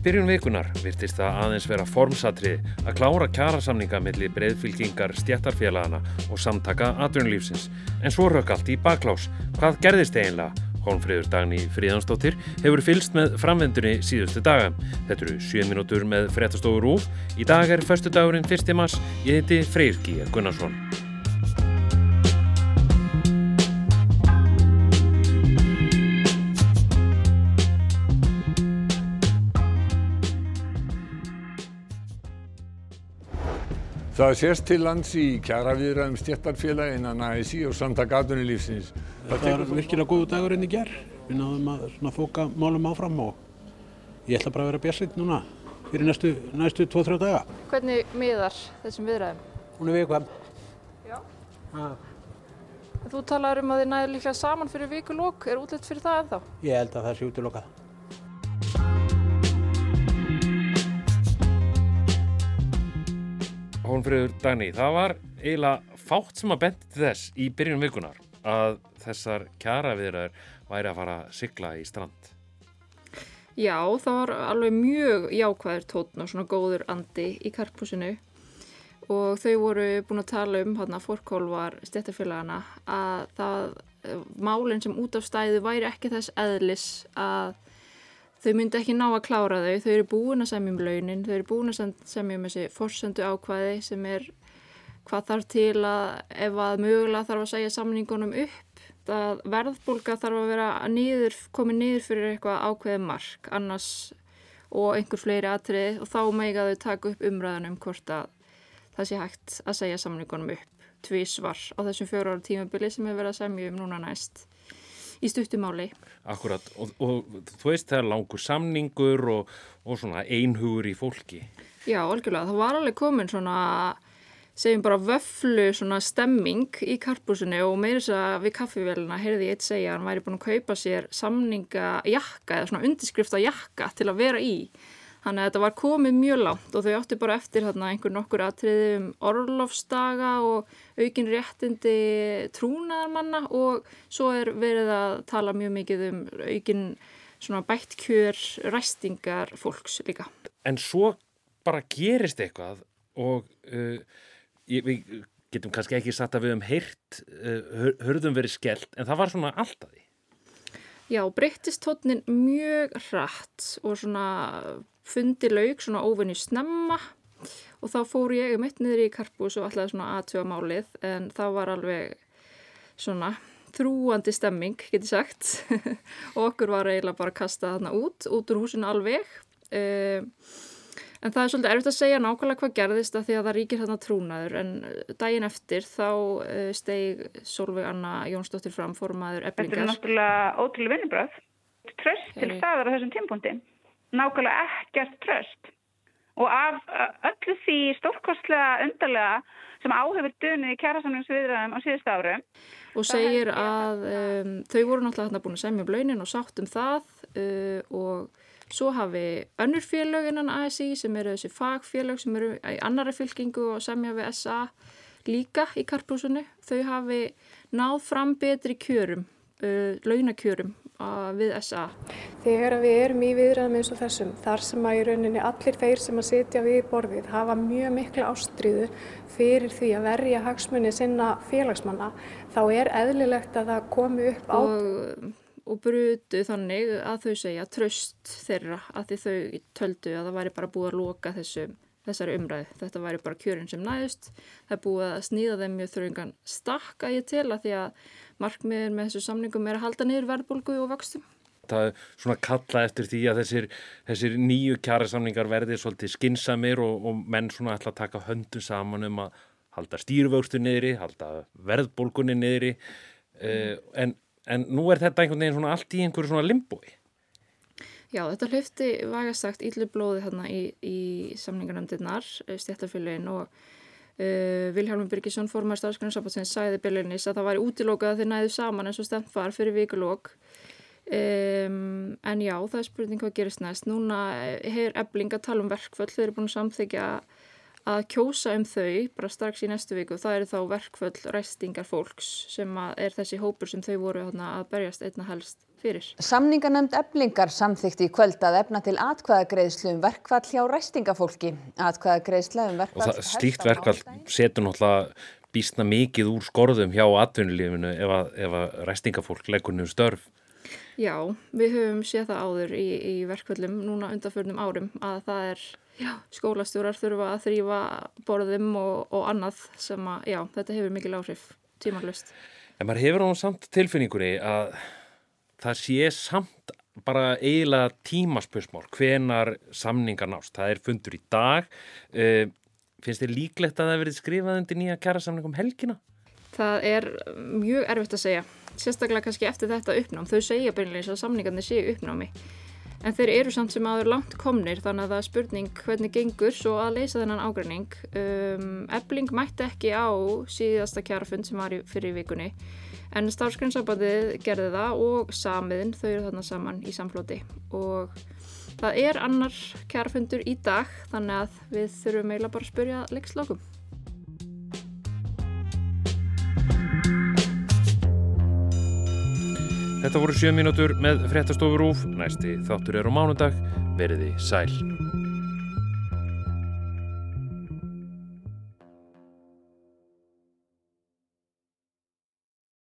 byrjun vikunar virtist það aðeins vera formsatrið að klára kjarasamninga millir breyðfylkingar stjættarfélagana og samtaka atvinnulífsins. En svo rökk allt í baklás. Hvað gerðist eiginlega? Hólmfríður Dagni Fríðansdóttir hefur fylst með framvendunni síðustu daga. Þetta eru 7 minútur með frettastóður úr. Í dag er förstu dagurinn 1. mars. Ég heiti Freyr G. Gunnarsson. Það sést til lands í kjaraviðræðum stjættarfélag innan ASI og samtaka atvinnulífsins. Þetta var virkilega góðu dagur enn í gerð. Við náðum að fóka málum áfram og ég ætla bara að vera björnsleitt núna fyrir næstu, næstu 2-3 daga. Hvernig miðar þessum viðræðum? Hún er viðkvæm. Já. Ha, Þú talar um að þið næður líklega saman fyrir vikulók. Er útlitt fyrir það ennþá? ég held að það sé útilokað. Hólmfríður Dagni, það var eiginlega fátt sem að bendi til þess í byrjun vikunar að þessar kjaraviðræður væri að fara að sigla í strand. Já, það var alveg mjög jákvæður tótn og svona góður andi í karpúsinu og þau voru búin að tala um hérna fórkólvar stjættarfélagana að það eh, málinn sem út af stæðu væri ekki þess eðlis að þau myndi ekki ná að klára þau, þau eru búin að semja um launin, þau eru búin að sem- semja um þessi forsendu ákvæði sem er hvað þarf til að ef að mögulega þarf að segja samningunum upp. Að verðbólga þarf að vera niður, komið niður fyrir eitthvað ákveðið mark annars og einhver fleiri atriði og þá mega þau taka upp umræðan um hvort að það sé hægt að segja samningunum upp tvísvar á þessum fjóra ára tímabili sem er verið að semja um núna næst í stuttumáli. Akkurat, og, og þú veist það er langur samningur og, og svona einhugur í fólki. Já, algjörlega, það var alveg komin svona segjum bara vöflu svona stemming í karpúsinu og meira þess að við kaffivélina heyrði ég eitt segja að hann væri búin að kaupa sér samninga jakka eða svona undirskrifta jakka til að vera í. Þannig að þetta var komið mjög langt og þau átti bara eftir þarna einhver nokkur atriði um orlofsdaga og aukin réttindi trúnaðarmanna og svo er verið að tala mjög mikið um aukin svona bætt kjör ræstingar fólks líka. En svo bara gerist eitthvað og uh, við getum kannski ekki satt að við um heyrt, uh, hörðum verið skellt, en það var svona alltaf því. Já, breyttist tónnin mjög hratt og svona fundi lauk svona óvinni snemma og þá fór ég um eitt niður í karpús og ætlaði svona aðtjóða málið en það var alveg svona þrúandi stemming, geti sagt og okkur var eiginlega bara að kasta þarna út, út úr húsinu alveg uh, En það er svolítið erfitt að segja nákvæmlega hvað gerðist að því að það ríkir þarna trúnaður en daginn eftir þá uh, steig Solveig Anna Jónsdóttir fram formaður Þetta er náttúrulega ótrúlega vinnubröð. Tröst til staðar á þessum tímpúndi. Nákvæmlega ekkert tröst. Og af öllu því stórkostlega undarlega sem áhefur dunið í kjærasamlingsviðræðum á síðust áru. og segir að um, þau voru náttúrulega þarna búin að semja um launin og sátt um það uh, og svo hafi önnur félög innan ASI sem eru þessi fagfélög sem eru í annari fylkingu og semja við SA líka í karpúsinu. Þau hafi náð fram betri kjörum, uh, launakjörum við SA. Þegar við erum í viðræðum eins og þessum, þar sem að í rauninni allir þeir sem að sitja við borðið hafa mjög mikla ástriðu fyrir því að verja hagsmunni sinna félagsmanna, þá er eðlilegt að það komi upp á og, og brutu þannig að þau segja tröst þeirra að þau töldu að það væri bara búið að loka þessu, þessari umræðu. Þetta væri bara kjörin sem næðust. Það er búið að snýða þeim mjög þröngan stakka ég til að því að markmiður með þessu samningum er að halda niður verðbólgu og vöxtum. Það er svona kalla eftir því að þessir, þessir nýju kjærasamningar verði svolítið skinsamir og, og menn svona ætla að taka höndu saman um að halda stýrvöxtu niðri, halda verðbólgunni niðri uh, en, en nú er þetta einhvern veginn svona allt í einhverju svona limbói. Já, þetta hlifti vægast sagt íllu blóði hérna í, í samningarnæmdirnar, stjættarfélagin og uh, Vilhelm Birgisson, formar starfsgrunnssambandsins, sagði byrjunis að það væri útilokað að þeir næðu saman eins og stemt var fyrir vikulok. Um, en já, það er spurning hvað gerist næst. Núna hefur ebling að tala um verkföll, þeir eru búin að samþykja að kjósa um þau bara strax í næstu viku. Það eru þá verkföll ræstingar fólks sem er þessi hópur sem þau voru þarna að berjast einna helst fyrir. Samninganemnd eblingar samþykti í kvöld að efna til atkvæðagreðslu um verkfall hjá ræstingafólki. Atkvæðagreðsla um verkfall... Og það, slíkt verkfall setur náttúrulega býstna mikið úr skorðum hjá atvinnulífinu ef að, ef að ræstingafólk leggur nú störf. Já, við höfum séð það áður í, í verkvöldum núna undanförnum árum að það er já, skólastjórar þurfa að þrýfa borðum og, og annað sem að, já, þetta hefur mikil áhrif tímarlust. En maður hefur á samt tilfinningunni að það sé samt bara eiginlega tímaspösmál hvenar samningar nást. Það er fundur í dag. Uh, finnst þér líklegt að það verið skrifað undir nýja kjærasamningum helgina? Það er mjög erfitt að segja. Sérstaklega kannski eftir þetta uppnám. Þau segja beinleins að samningarnir séu uppnámi. En þeir eru samt sem aður langt komnir þannig að það er spurning hvernig gengur svo að leysa þennan ágræning. Um, Ebling mætti ekki á síðasta kjærafund sem var fyrir vikunni en starfsgrunnsambandið gerði það og samiðin þau eru þarna saman í samflóti og það er annar kjærafundur í dag þannig að við þurfum eiginlega bara að spurja leikslokum. Þetta voru sjö mínútur með fréttastofur úf. Næsti þáttur er á mánundag. Veriði sæl.